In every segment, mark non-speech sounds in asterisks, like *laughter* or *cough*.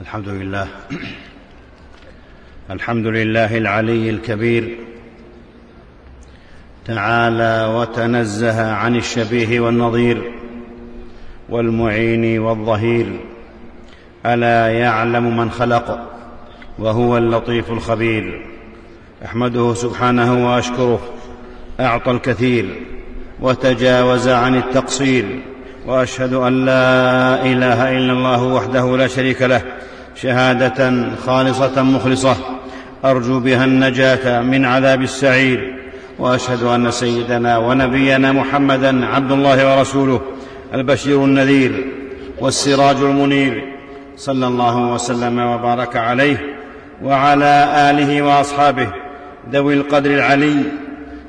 الحمد لله. *clears throat* الحمد لله العلي الكبير. تعالى وتنزه عن الشبيه والنظير والمعين والظهير. ألا يعلم من خلق وهو اللطيف الخبير. أحمده سبحانه وأشكره. أعطى الكثير. وتجاوز عن التقصير. وأشهد أن لا إله إلا الله وحده لا شريك له. شهادة خالصة مخلصة. أرجو بها النجاة من عذاب السعير. وأشهد أن سيدنا ونبينا محمدا عبد الله ورسوله البشير النذير والسراج المنير. صلى الله وسلم وبارك عليه وعلى آله وأصحابه ذوي القدر العلي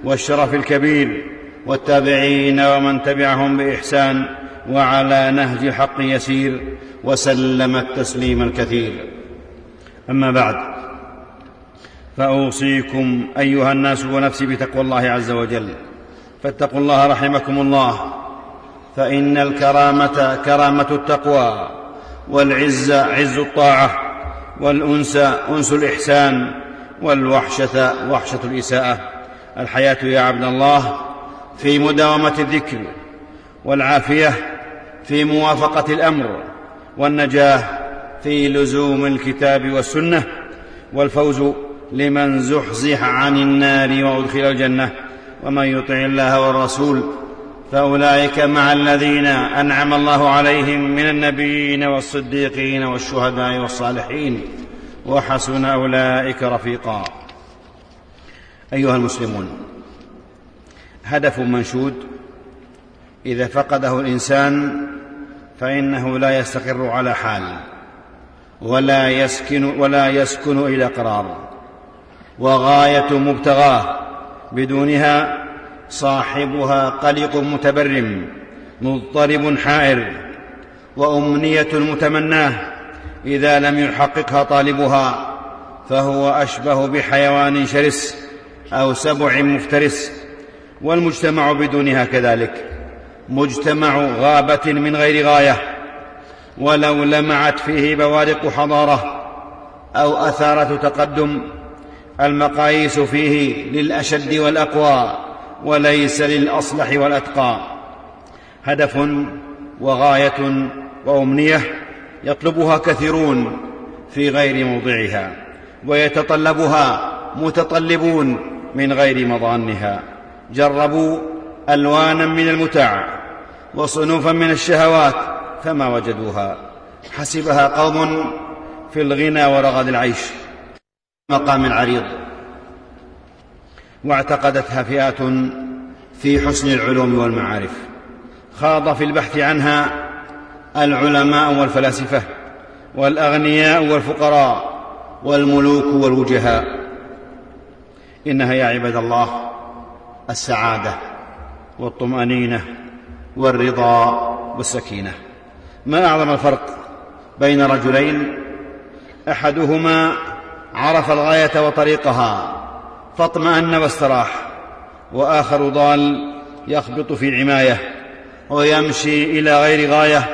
والشرف الكبير والتابعين ومن تبعهم بإحسان وعلى نهج الحق يسير وسلم التسليم الكثير. أما بعد فأوصيكم أيها الناس ونفسي بتقوى الله عز وجل. فاتقوا الله رحمكم الله. فإن الكرامة كرامة التقوى والعز عز الطاعة والأنس أنس الإحسان والوحشة وحشة الإساءة. الحياة يا عبد الله في مداومة الذكر والعافية في موافقة الأمر والنجاة في لزوم الكتاب والسنة والفوز لمن زحزح عن النار وأدخل الجنة ومن يطع الله والرسول فأولئك مع الذين أنعم الله عليهم من النبيين والصديقين والشهداء والصالحين وحسن أولئك رفيقا. أيها المسلمون هدف منشود إذا فقده الإنسان فإنه لا يستقر على حال ولا يسكن ولا يسكن إلى قرار وغاية مبتغاه بدونها صاحبها قلق متبرم مضطرب حائر وأمنية متمناه إذا لم يحققها طالبها فهو أشبه بحيوان شرس أو سبع مفترس والمجتمع بدونها كذلك مجتمع غابة من غير غاية ولو لمعت فيه بوارق حضارة أو اثاره تقدم المقاييس فيه للأشد والأقوى وليس للأصلح والأتقى. هدف وغاية وأمنية يطلبها كثيرون في غير موضعها ويتطلبها متطلبون من غير مظانها جربوا ألوانا من المتاع. وصنوفا من الشهوات فما وجدوها. حسبها قوم في الغنى ورغد العيش مقام عريض. واعتقدتها فئات في حسن العلوم والمعارف. خاض في البحث عنها العلماء والفلاسفة والأغنياء والفقراء والملوك والوجهاء. إنها يا عباد الله السعادة والطمأنينة والرضا والسكينة. ما أعظم الفرق بين رجلين؟ أحدهما عرف الغاية وطريقها فاطمأن واستراح وآخر ضال يخبط في عماية ويمشي إلى غير غاية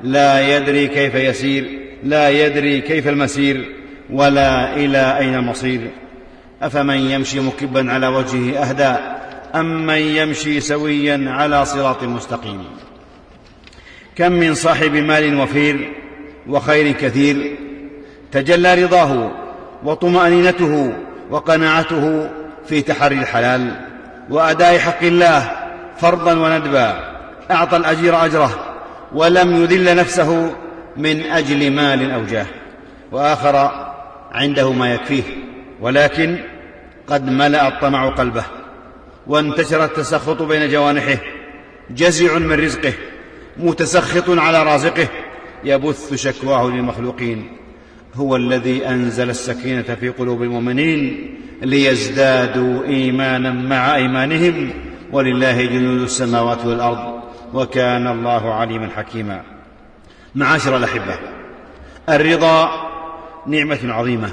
لا يدري كيف يسير لا يدري كيف المسير ولا إلى أين المصير أفمن يمشي مكبا على وجهه أهدى أم من يمشي سويا على صراط مستقيم. كم من صاحب مال وفير وخير كثير تجلى رضاه وطمأنينته وقناعته في تحري الحلال وأداء حق الله فرضا وندبا. أعطى الأجير أجره ولم يذل نفسه من أجل مال أو جاه وآخر عنده ما يكفيه ولكن قد ملأ الطمع قلبه. وانتشر التسخط بين جوانحه. جزع من رزقه متسخط على رازقه. يبث شكواه للمخلوقين. هو الذي أنزل السكينة في قلوب المؤمنين ليزدادوا إيمانا مع أيمانهم. ولله جنود السماوات والأرض. وكان الله عليما حكيما. معاشر الأحبة الرضا نعمة عظيمة.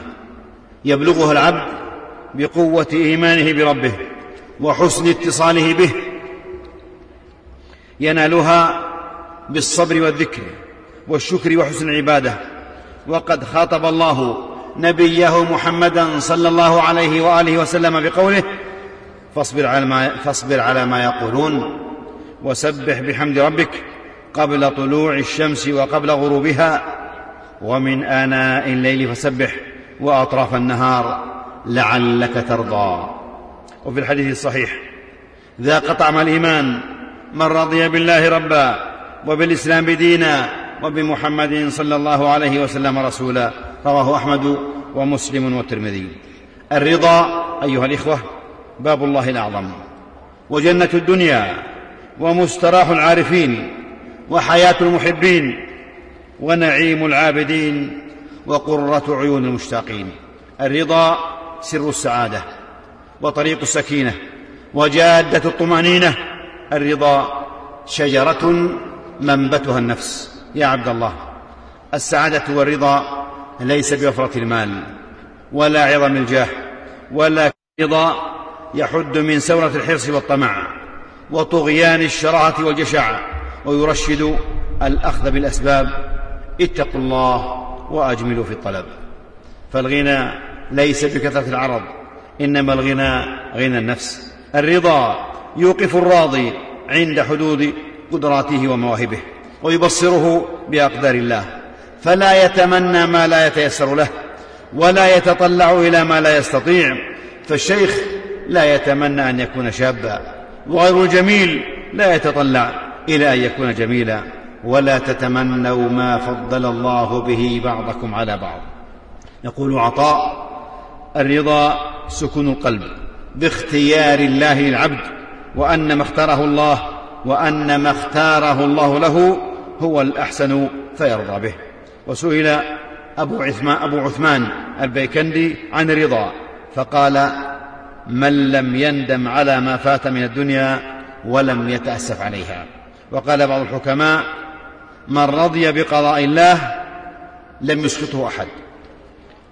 يبلغها العبد بقوة إيمانه بربه. وحسن اتصاله به. ينالها بالصبر والذكر والشكر وحسن العبادة. وقد خاطب الله نبيه محمدا صلى الله عليه وآله وسلم بقوله فاصبر على ما, فاصبر على ما يقولون وسبح بحمد ربك قبل طلوع الشمس وقبل غروبها ومن آناء الليل فسبح وأطراف النهار لعلك ترضى. وفي الحديث الصحيح ذاق طعم الإيمان من رضي بالله ربا وبالإسلام دينا وبمحمد صلى الله عليه وسلم رسولا. رواه أحمد ومسلم والترمذي الرضا أيها الإخوة باب الله الأعظم. وجنة الدنيا ومستراح العارفين وحياة المحبين ونعيم العابدين وقرة عيون المشتاقين. الرضا سر السعادة. وطريق السكينة وجادة الطمأنينة. الرضا شجرة منبتها النفس. يا عبد الله السعادة والرضا ليس بوفرة المال ولا عظم الجاه ولا رضا يحد من سورة الحرص والطمع وطغيان الشراهه والجشع ويرشد الأخذ بالأسباب. اتقوا الله وأجملوا في الطلب. فالغنى ليس بكثرة العرض إنما الغنى غنى النفس. الرضا يوقف الراضي عند حدود قدراته ومواهبه ويبصره بأقدار الله. فلا يتمنى ما لا يتيسر له ولا يتطلع إلى ما لا يستطيع. فالشيخ لا يتمنى أن يكون شابا وغير الجميل لا يتطلع إلى أن يكون جميلا. ولا تتمنوا ما فضل الله به بعضكم على بعض. يقول عطاء الرضا سكون القلب باختيار الله للعبد وأن ما اختاره الله وأن ما اختاره الله له هو الأحسن فيرضى به. وسئل أبو عثمان, أبو عثمان البيكندي عن الرضا فقال من لم يندم على ما فات من الدنيا ولم يتأسف عليها. وقال بعض الحكماء من رضي بقضاء الله لم يسخطه أحد.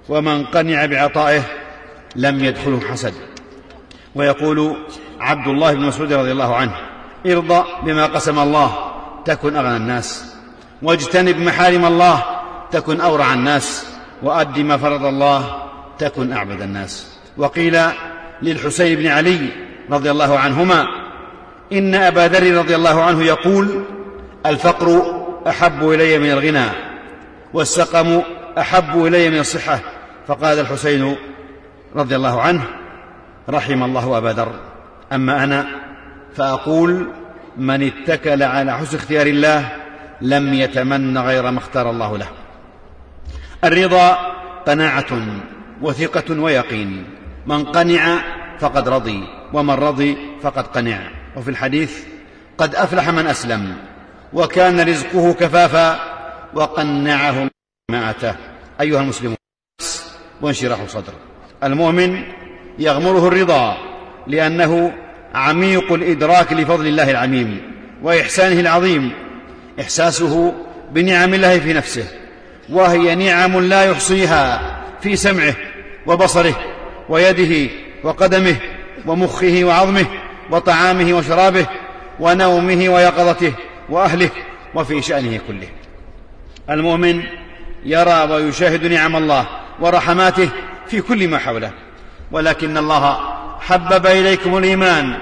ومن قنع بعطائه لم يدخله حسد. ويقول عبد الله بن مسعود رضي الله عنه ارضى بما قسم الله تكن أغنى الناس واجتنب محارم الله تكن أورع الناس وأد ما فرض الله تكن أعبد الناس. وقيل للحسين بن علي رضي الله عنهما إن أبا ذر رضي الله عنه يقول الفقر أحب إلي من الغنى والسقم أحب إلي من الصحة فقال الحسين رضي الله عنه رحم الله أبا ذر. أما أنا فأقول من اتكل على حسن اختيار الله لم يتمن غير ما اختار الله له. الرضا قناعة وثقة ويقين. من قنع فقد رضي ومن رضي فقد قنع. وفي الحديث قد أفلح من أسلم وكان رزقه كفافا وقنعه ما اتاه أيها المسلمون. وانشراح الصدر المؤمن يغمره الرضا لأنه عميق الإدراك لفضل الله العميم وإحسانه العظيم. إحساسه بنعم الله في نفسه وهي نعم لا يحصيها في سمعه وبصره ويده وقدمه ومخه وعظمه وطعامه وشرابه ونومه ويقظته وأهله وفي شأنه كله. المؤمن يرى ويشاهد نعم الله ورحماته في كل ما حوله. ولكن الله حبب إليكم الإيمان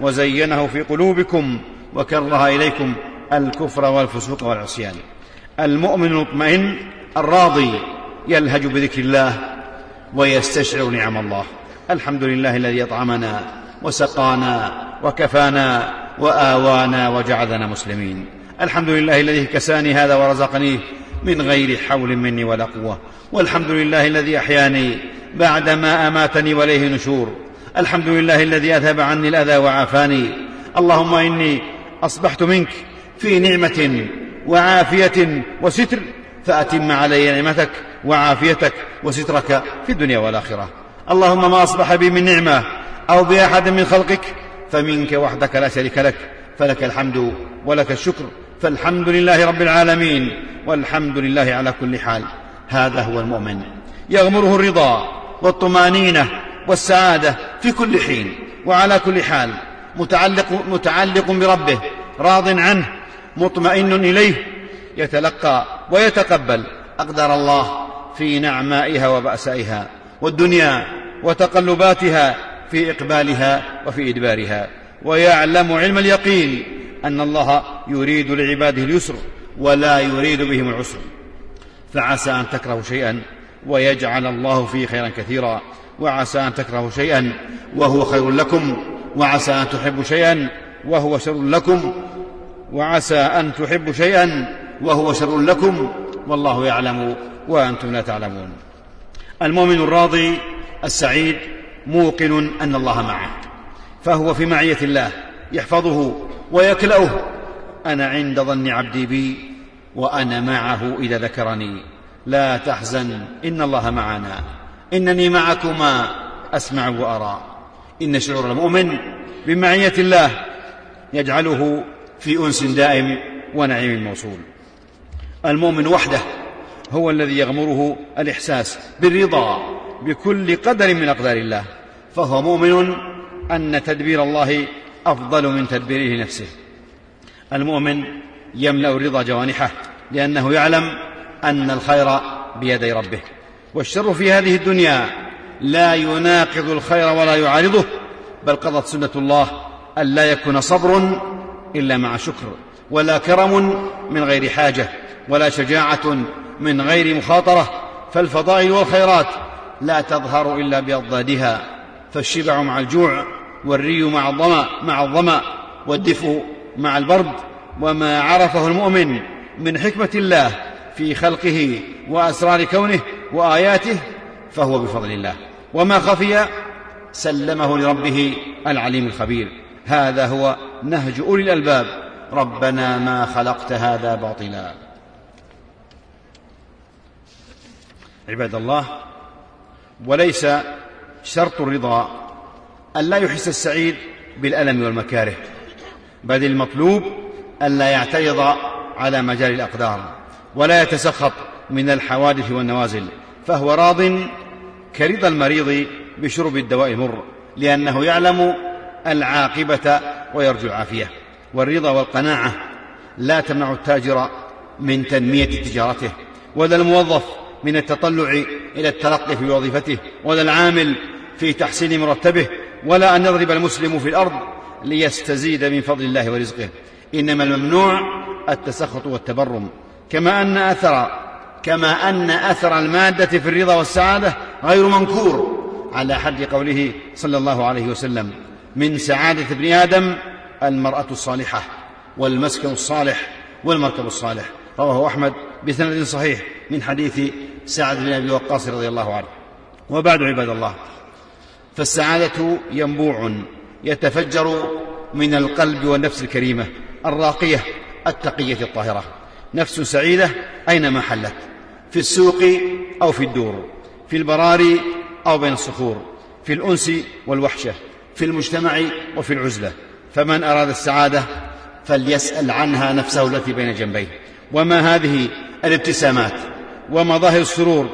وزينه في قلوبكم وكره إليكم الكفر والفسوق والعصيان. المؤمن المطمئن الراضي يلهج بذكر الله ويستشعر نعم الله. الحمد لله الذي أطعمنا وسقانا وكفانا وآوانا وجعلنا مسلمين. الحمد لله الذي كساني هذا ورزقنيه من غير حول مني ولا قوة. والحمد لله الذي أحياني بعدما أماتني واليه نشور. الحمد لله الذي أذهب عني الأذى وعافاني. اللهم إني أصبحت منك في نعمة وعافية وستر فأتم علي نعمتك وعافيتك وسترك في الدنيا والآخرة. اللهم ما أصبح بي من نعمة أو بأحد من خلقك فمنك وحدك لا شريك لك فلك الحمد ولك الشكر. فالحمد لله رب العالمين والحمد لله على كل حال. هذا هو المؤمن. يغمره الرضا والطمانينة والسعادة في كل حين وعلى كل حال. متعلق متعلق بربه راض عنه مطمئن إليه يتلقى ويتقبل. اقدار الله في نعمائها وبأسائها والدنيا وتقلباتها في إقبالها وفي إدبارها. ويعلم علم اليقين أن الله يريد لعباده اليسر ولا يريد بهم العسر. فعسى أن تكرهوا شيئا ويجعل الله فيه خيرا كثيرا. وعسى أن تكرهوا شيئا وهو خير لكم. وعسى أن تحبوا شيئا وهو شر لكم. وعسى أن تحبوا شيئا وهو شر لكم. والله يعلم وأنتم لا تعلمون. المؤمن الراضي السعيد موقن أن الله معه. فهو في معية الله يحفظه ويكلأه. أنا عند ظن عبدي بي وأنا معه إذا ذكرني. لا تحزن إن الله معنا. إنني معكما أسمع وأرى. إن شعور المؤمن بمعية الله يجعله في أنس دائم ونعيم موصول. المؤمن وحده هو الذي يغمره الإحساس بالرضا بكل قدر من أقدار الله. فهو مؤمن أن تدبير الله أفضل من تدبيره لنفسه المؤمن يملأ الرضا جوانحه لأنه يعلم أن الخير بيدي ربه. والشر في هذه الدنيا لا يناقض الخير ولا يعارضه بل قضت سنة الله أن لا يكون صبر إلا مع شكر ولا كرم من غير حاجة ولا شجاعة من غير مخاطرة. فالفضائل والخيرات لا تظهر إلا بأضدادها فالشبع مع الجوع والري مع الظمأ مع الظمأ والدفء مع البرد وما عرفه المؤمن من حكمة الله في خلقه وأسرار كونه وآياته فهو بفضل الله. وما خفي سلمه لربه العليم الخبير. هذا هو نهج أولي الألباب. ربنا ما خلقت هذا باطلا. عباد الله وليس شرط الرضا أن لا يحس السعيد بالألم والمكاره. بل المطلوب أن لا يعترض على مجال الأقدار ولا يتسخط من الحوادث والنوازل فهو راض كرضا المريض بشرب الدواء المر لأنه يعلم العاقبة ويرجو العافية والرضا والقناعة لا تمنع التاجر من تنمية تجارته ولا الموظف من التطلع إلى الترقي في وظيفته ولا العامل في تحسين مرتبه ولا أن يضرب المسلم في الأرض ليستزيد من فضل الله ورزقه. إنما الممنوع التسخط والتبرم. كما أن أثر كما أن أثر المادة في الرضا والسعادة غير منكور. على حد قوله صلى الله عليه وسلم من سعادة ابن آدم المرأة الصالحة والمسكن الصالح والمركب الصالح. رواه أحمد بسند صحيح من حديث سعد بن أبي وقاص رضي الله عنه. وبعد عباد الله فالسعادة ينبوع يتفجر من القلب والنفس الكريمة الراقية التقية الطاهرة. نفس سعيدة أينما حلت في السوق أو في الدور في البراري أو بين الصخور في الأنس والوحشة في المجتمع وفي العزلة. فمن أراد السعادة فليسأل عنها نفسه التي بين جنبيه. وما هذه الابتسامات ومظاهر السرور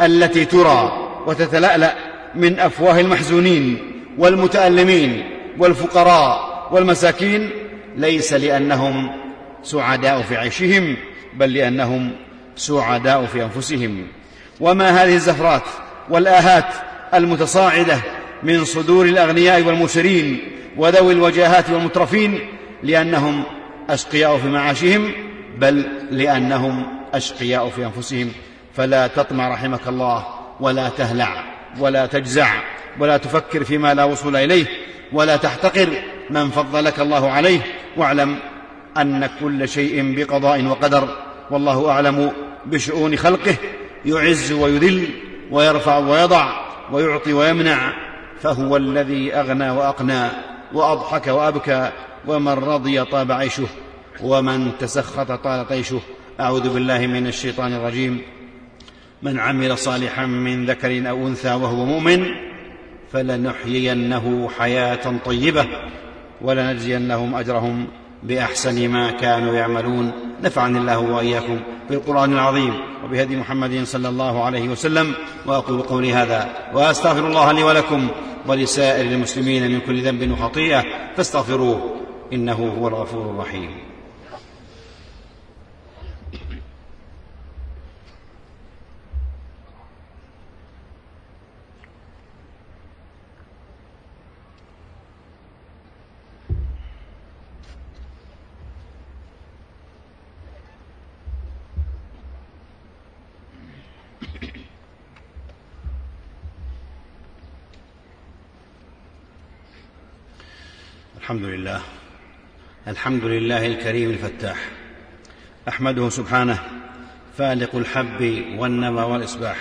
التي ترى وتتلألأ من أفواه المحزونين والمتألمين والفقراء والمساكين ليس لأنهم سعداء في عيشهم بل لأنهم سعداء في أنفسهم. وما هذه الزفرات والآهات المتصاعدة من صدور الأغنياء والمسرين وذوي الوجاهات والمترفين لأنهم أشقياء في معاشهم بل لأنهم أشقياء في أنفسهم. فلا تطمع رحمك الله ولا تهلع ولا تجزع. ولا تفكر فيما لا وصول إليه ولا تحتقر من فضلك الله عليه. واعلم أن كل شيء بقضاء وقدر والله أعلم بشؤون خلقه. يعز ويذل ويرفع ويضع ويعطي ويمنع فهو الذي أغنى وأقنى وأضحك وأبكى. ومن رضي طاب عيشه ومن تسخط طال طيشه. أعوذ بالله من الشيطان الرجيم. من عمل صالحا من ذكر أو أنثى وهو مؤمن فلنحيينه حياة طيبة ولنجزينهم أجرهم بأحسن ما كانوا يعملون. نفعني الله وإياكم بالقرآن العظيم وبهدي محمد صلى الله عليه وسلم وأقول قولي هذا وأستغفر الله لي ولكم ولسائر المسلمين من كل ذنب وخطيئة فاستغفروه إنه هو الغفور الرحيم. الحمد لله. الحمد لله الكريم الفتاح. أحمده سبحانه فالق الحب والنوى والإصباح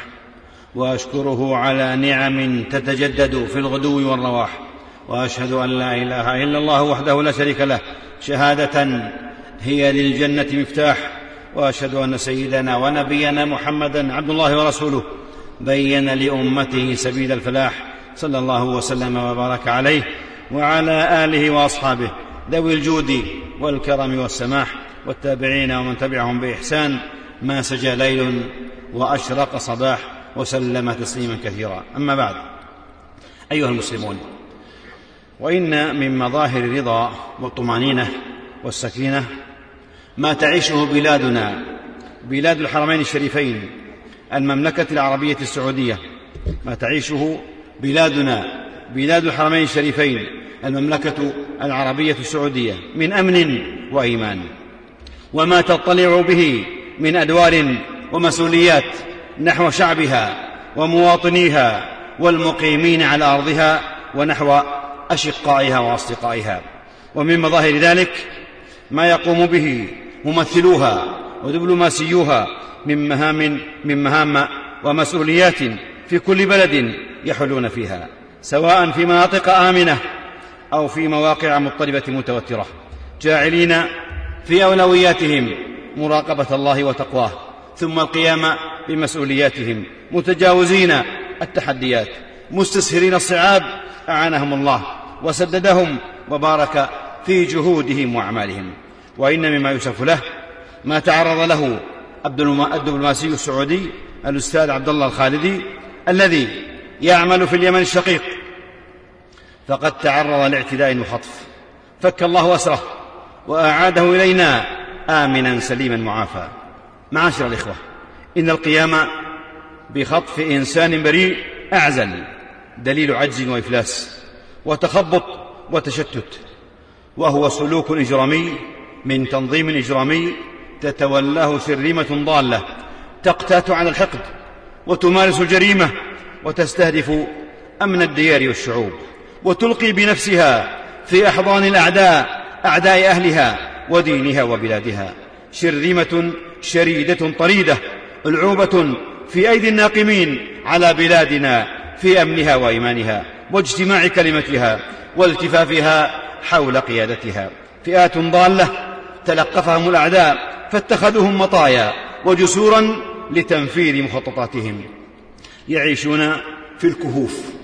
وأشكره على نعم تتجدد في الغدو والرواح وأشهد أن لا إله إلا الله وحده لا شريك له شهادة هي للجنة مفتاح وأشهد أن سيدنا ونبينا محمدا عبد الله ورسوله بين لأمته سبيل الفلاح صلى الله وسلم وبارك عليه وعلى آله وأصحابه ذوي الجود والكرم والسماح والتابعين ومن تبعهم بإحسان ما سجى ليل وأشرق صباح وسلم تسليما كثيرا. أما بعد أيها المسلمون وإن من مظاهر الرضا والطمأنينة والسكينة ما تعيشه بلادنا بلاد الحرمين الشريفين المملكة العربية السعودية ما تعيشه بلادنا بلاد الحرمين الشريفين المملكة العربية السعودية من أمن وإيمان وما تطلع به من أدوار ومسؤوليات نحو شعبها ومواطنيها والمقيمين على أرضها ونحو أشقائها وأصدقائها. ومن مظاهر ذلك ما يقوم به ممثلوها ودبلوماسيوها من مهام من مهام ومسؤوليات في كل بلد يحلون فيها سواء في مناطق آمنة أو في مواقع مضطربة متوترة. جاعلين في أولوياتهم مراقبة الله وتقواه ثم القيام بمسؤولياتهم. متجاوزين التحديات مستسهرين الصعاب أعانهم الله وسددهم وبارك في جهودهم وأعمالهم. وإن مما يوسف له ما تعرض له الدبلوماسي السعودي الأستاذ عبد الله الخالدي الذي يعمل في اليمن الشقيق. فقد تعرض لاعتداء وخطف. فك الله أسره وأعاده إلينا آمنا سليما معافى. معاشر الإخوة إن القيام بخطف إنسان بريء أعزل دليل عجز وإفلاس وتخبط وتشتت وهو سلوك إجرامي من تنظيم إجرامي تتولاه سرمه ضالة تقتات على الحقد وتمارس الجريمة وتستهدف أمن الديار والشعوب. وتلقي بنفسها في أحضان الأعداء أعداء أهلها ودينها وبلادها. شرذمه شريدة طريدة العوبه في أيدي الناقمين على بلادنا في أمنها وإيمانها واجتماع كلمتها والتفافها حول قيادتها. فئات ضالة تلقفهم الأعداء فاتخذوهم مطايا وجسورا لتنفيذ مخططاتهم. يعيشون في الكهوف.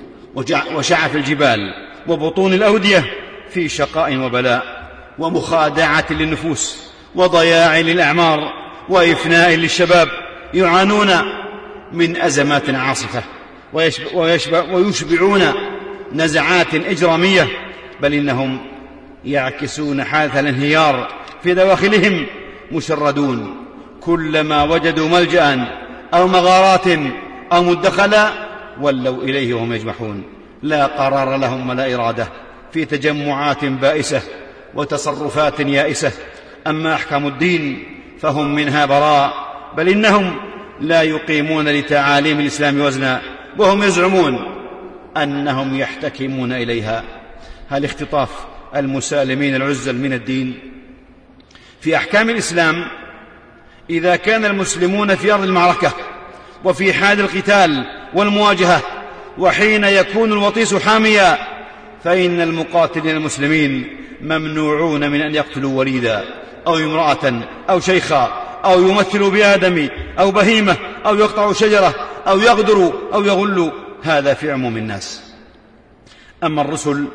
وشعف الجبال وبطون الأودية في شقاء وبلاء ومخادعة للنفوس وضياع للأعمار وإفناء للشباب يعانون من أزمات عاصفة ويشبعون نزعات إجرامية بل إنهم يعكسون حالة الانهيار في دواخلهم مشردون. كلما وجدوا ملجأ أو مغارات أو مدخلا ولوا إليه وهم يجمحون. لا قرار لهم ولا إرادة. في تجمعات بائسة وتصرفات يائسة. أما أحكام الدين فهم منها براء. بل إنهم لا يقيمون لتعاليم الإسلام وزنا. وهم يزعمون أنهم يحتكمون إليها. هل اختطاف المسالمين العزل من الدين؟ في أحكام الإسلام إذا كان المسلمون في أرض المعركة وفي حال القتال والمواجهة. وحين يكون الوطيس حاميا فإن المقاتلين المسلمين ممنوعون من أن يقتلوا وليدا أو امرأة أو شيخا أو يمثلوا بآدم أو بهيمة أو يقطعوا شجرة أو يغدروا أو يغلوا. هذا في عموم الناس. أما الرسل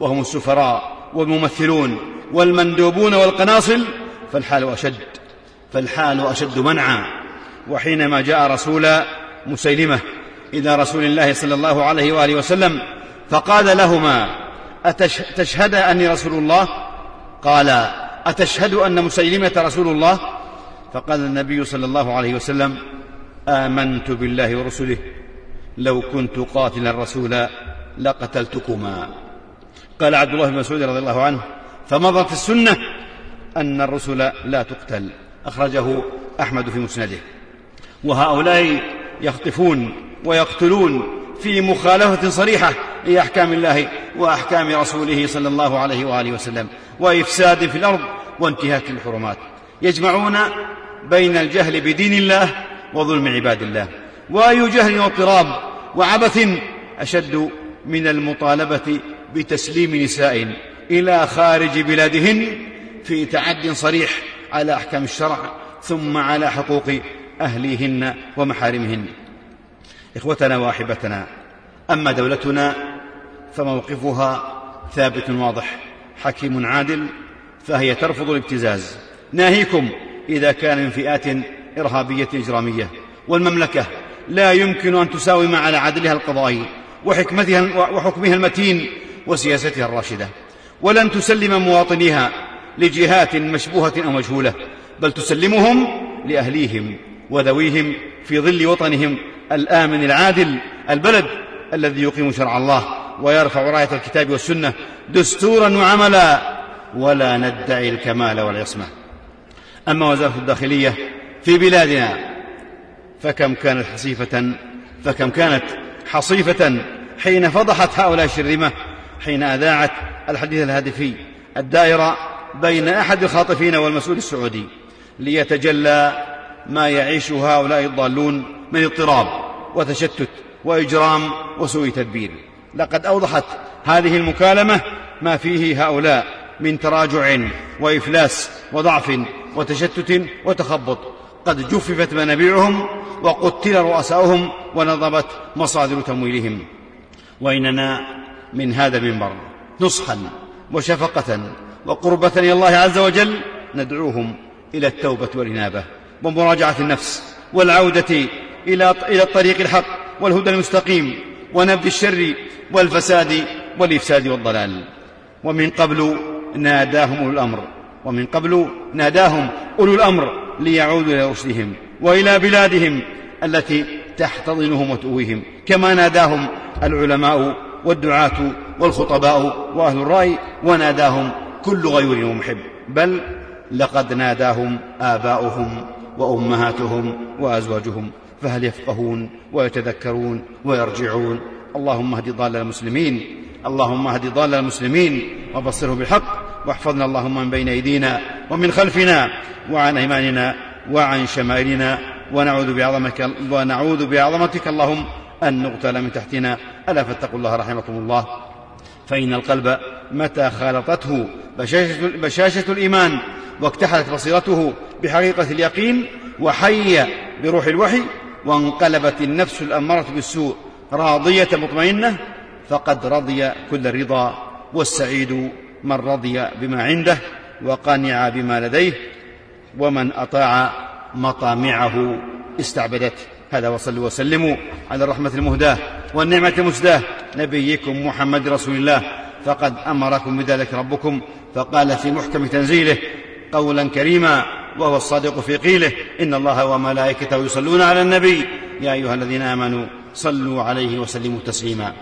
وهم السفراء والممثلون والمندوبون والقناصل فالحال أشد. فالحال أشد منعا. وحينما جاء رسول مسيلمة إلى رسول الله صلى الله عليه وآله وسلم فقال لهما أتشهد أني رسول الله؟ قال أتشهد أن مسيلمة رسول الله؟ فقال النبي صلى الله عليه وسلم آمنت بالله ورسله. لو كنت قاتلا رسولا لقتلتكما. قال عبد الله بن مسعود رضي الله عنه فمضت السنة أن الرسل لا تقتل. أخرجه أحمد في مسنده. وهؤلاء يخطفون ويقتلون في مخالفة صريحة لأحكام الله وأحكام رسوله صلى الله عليه وآله وسلم وإفساد في الأرض وانتهاك الحرمات. يجمعون بين الجهل بدين الله وظلم عباد الله. وأي جهل واضطراب وعبث أشد من المطالبة بتسليم نساء إلى خارج بلادهن في تعد صريح على أحكام الشرع ثم على حقوق أهليهن ومحارمهن. إخوتنا وأحبتنا أما دولتنا فموقفها ثابت واضح حكيم عادل فهي ترفض الابتزاز. ناهيكم إذا كان من فئات إرهابية إجرامية والمملكة لا يمكن أن تساوم على عدلها القضائي وحكمتها وحكمها المتين وسياستها الراشدة. ولن تسلم مواطنيها لجهات مشبوهة أو مجهولة بل تسلمهم لأهليهم وذويهم في ظل وطنهم الآمن العادل البلد الذي يقيم شرع الله ويرفع راية الكتاب والسنة دستورا وعملا ولا ندعي الكمال والعصمة. أما وزارة الداخلية في بلادنا فكم كانت حصيفة فكم كانت حصيفة حين فضحت هؤلاء الشرذمة حين أذاعت الحديث الهادفي الدائرة بين أحد الخاطفين والمسؤول السعودي ليتجلى ما يعيشه هؤلاء الضالون من اضطراب وتشتت وإجرام وسوء تدبير. لقد أوضحت هذه المكالمة ما فيه هؤلاء من تراجع وإفلاس وضعف وتشتت وتخبط. قد جففت منابعهم وقتل رؤساؤهم ونضبت مصادر تمويلهم. وإننا من هذا المنبر نصحا وشفقة وقربة إلى الله عز وجل ندعوهم إلى التوبة والإنابة. ومراجعة النفس والعودة إلى إلى الطريق الحق والهدى المستقيم ونبذ الشر والفساد والإفساد والضلال. ومن قبل ناداهم أولو الأمر ومن قبل ناداهم أولو الأمر ليعودوا إلى رشدهم وإلى بلادهم التي تحتضنهم وتؤويهم. كما ناداهم العلماء والدعاة والخطباء وأهل الرأي وناداهم كل غيور ومحب. بل لقد ناداهم آباؤهم وأمهاتهم وأزواجهم فهل يفقهون ويتذكرون ويرجعون؟ اللهم اهد ضال المسلمين اللهم اهد ضال المسلمين وبصره بالحق واحفظنا اللهم من بين أيدينا ومن خلفنا وعن أيماننا وعن شمائلنا ونعوذ بعظمتك ونعوذ بعظمتك اللهم أن نغتال من تحتنا. ألا فاتقوا الله رحمكم الله. فإن القلب متى خالطته بشاشة, بشاشة الإيمان واكتحلت بصيرته بحقيقة اليقين وحي بروح الوحي وانقلبت النفس الأمارة بالسوء راضية مطمئنة فقد رضي كل الرضا والسعيد من رضي بما عنده وقنع بما لديه ومن أطاع مطامعه استعبدته. هذا وصلوا وسلموا على الرحمة المهداة والنعمة المسداة. نبيكم محمد رسول الله. فقد أمركم بذلك ربكم. فقال في محكم تنزيله قولا كريما وهو الصادق في قيله. إن الله وملائكته يصلون على النبي. يا أيها الذين آمنوا صلوا عليه وسلموا تسليما.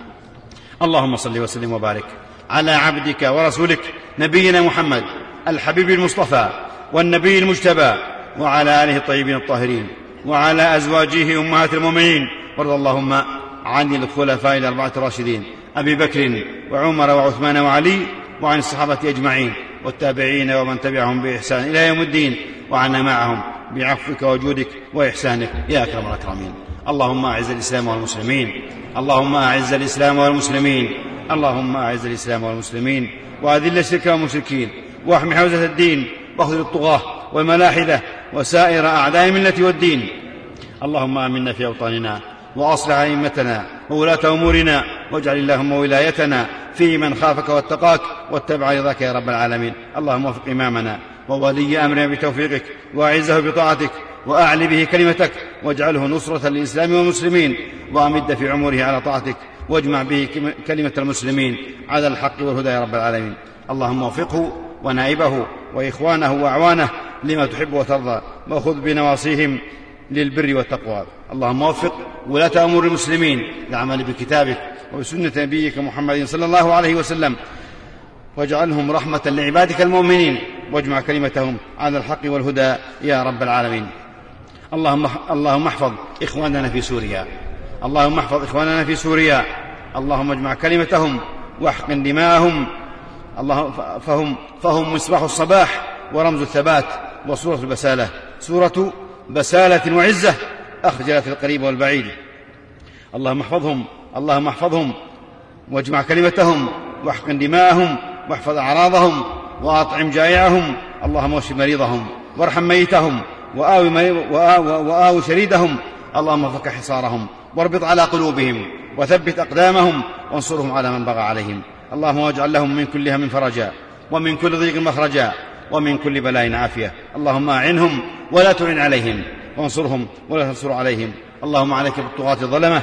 اللهم صل وسلم وبارك على عبدك ورسولك نبينا محمد الحبيب المصطفى والنبي المجتبى وعلى آله الطيبين الطاهرين وعلى أزواجه أمهات المؤمنين. وارض اللهم عن الخلفاء الأربعة الراشدين أبي بكر وعمر وعثمان وعلي وعن الصحابة أجمعين والتابعين ومن تبعهم بإحسان إلى يوم الدين. وعنا معهم. بعفوك وجودك وإحسانك. يا أكرم الأكرمين. اللهم أعز الإسلام والمسلمين. اللهم أعز الإسلام والمسلمين. اللهم أعز الإسلام والمسلمين. وأذل الشرك والمشركين. واحم حوزة الدين. واخذل الطغاة والملاحدة وسائر أعداء الملة والدين. اللهم آمنا في أوطاننا وأصلح أئمتنا وولاة أمورنا. واجعل اللهم ولايتنا في من خافك واتقاك. واتبع رضاك يا رب العالمين. اللهم وفق إمامنا. وولي أمرنا بتوفيقك وأعزه بطاعتك وأعل به كلمتك واجعله نصرة للإسلام والمسلمين وأمد في عمره على طاعتك واجمع به كلمة المسلمين على الحق والهدى يا رب العالمين. اللهم وفقه ونائبه وإخوانه وأعوانه لما تحب وترضى وخذ بنواصيهم للبر والتقوى. اللهم وفق ولاة أمور المسلمين للعمل بكتابك وبسنة نبيك محمد صلى الله عليه وسلم. واجعلهم رحمة لعبادك المؤمنين. واجمع كلمتهم على الحق والهدى يا رب العالمين. اللهم اللهم احفظ إخواننا في سوريا. اللهم احفظ إخواننا في سوريا. اللهم اجمع كلمتهم واحقن دماءهم. الله فهم فهم مصباح الصباح ورمز الثبات وصورة البسالة. سورة بسالة وعزة أخجلت القريب والبعيد. اللهم احفظهم اللهم احفظهم. واجمع كلمتهم واحقن دماءهم. واحفظ أعراضهم وأطعم جائعهم. اللهم اشف مريضهم وارحم ميتهم وآوي, وآوي شريدهم. اللهم فك حصارهم واربط على قلوبهم وثبت أقدامهم وانصرهم على من بغى عليهم. اللهم واجعل لهم من كل هم فرجا ومن كل ضيق مخرجا ومن كل بلاء عافية. اللهم أعنهم ولا تعن عليهم وانصرهم ولا تنصر عليهم. اللهم عليك بالطغاة الظلمة.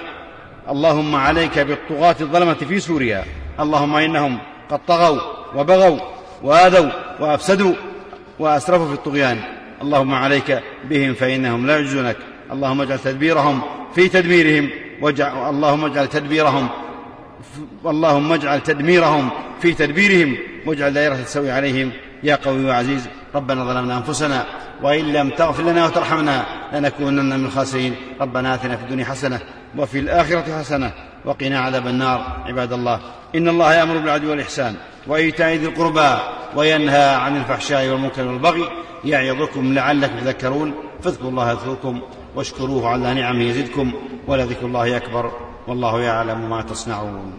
اللهم عليك بالطغاة الظلمة في سوريا. اللهم إنهم قد طغوا وبغوا وآذوا وأفسدوا وأسرفوا في الطغيان. اللهم عليك بهم فإنهم لا يعجزونك. اللهم اجعل تدبيرهم في تدميرهم اللهم اجعل تدبيرهم اللهم اجعل تدميرهم في تدبيرهم واجعل دائرة السوء عليهم. يا قوي وعزيز ربنا ظلمنا أنفسنا وإن لم تغفر لنا وترحمنا لنكونن من الخاسرين. ربنا آتنا في الدنيا حسنة وفي الآخرة حسنة وقنا عذاب النار. عباد الله إن الله يأمر بالعدل والإحسان. وإيتاء ذي القربى وينهى عن الفحشاء والمنكر والبغي يعظكم لعلكم تذكرون فاذكروا الله يذكركم واشكروه على نعمه يزدكم ولذكر الله أكبر والله يعلم ما تصنعون.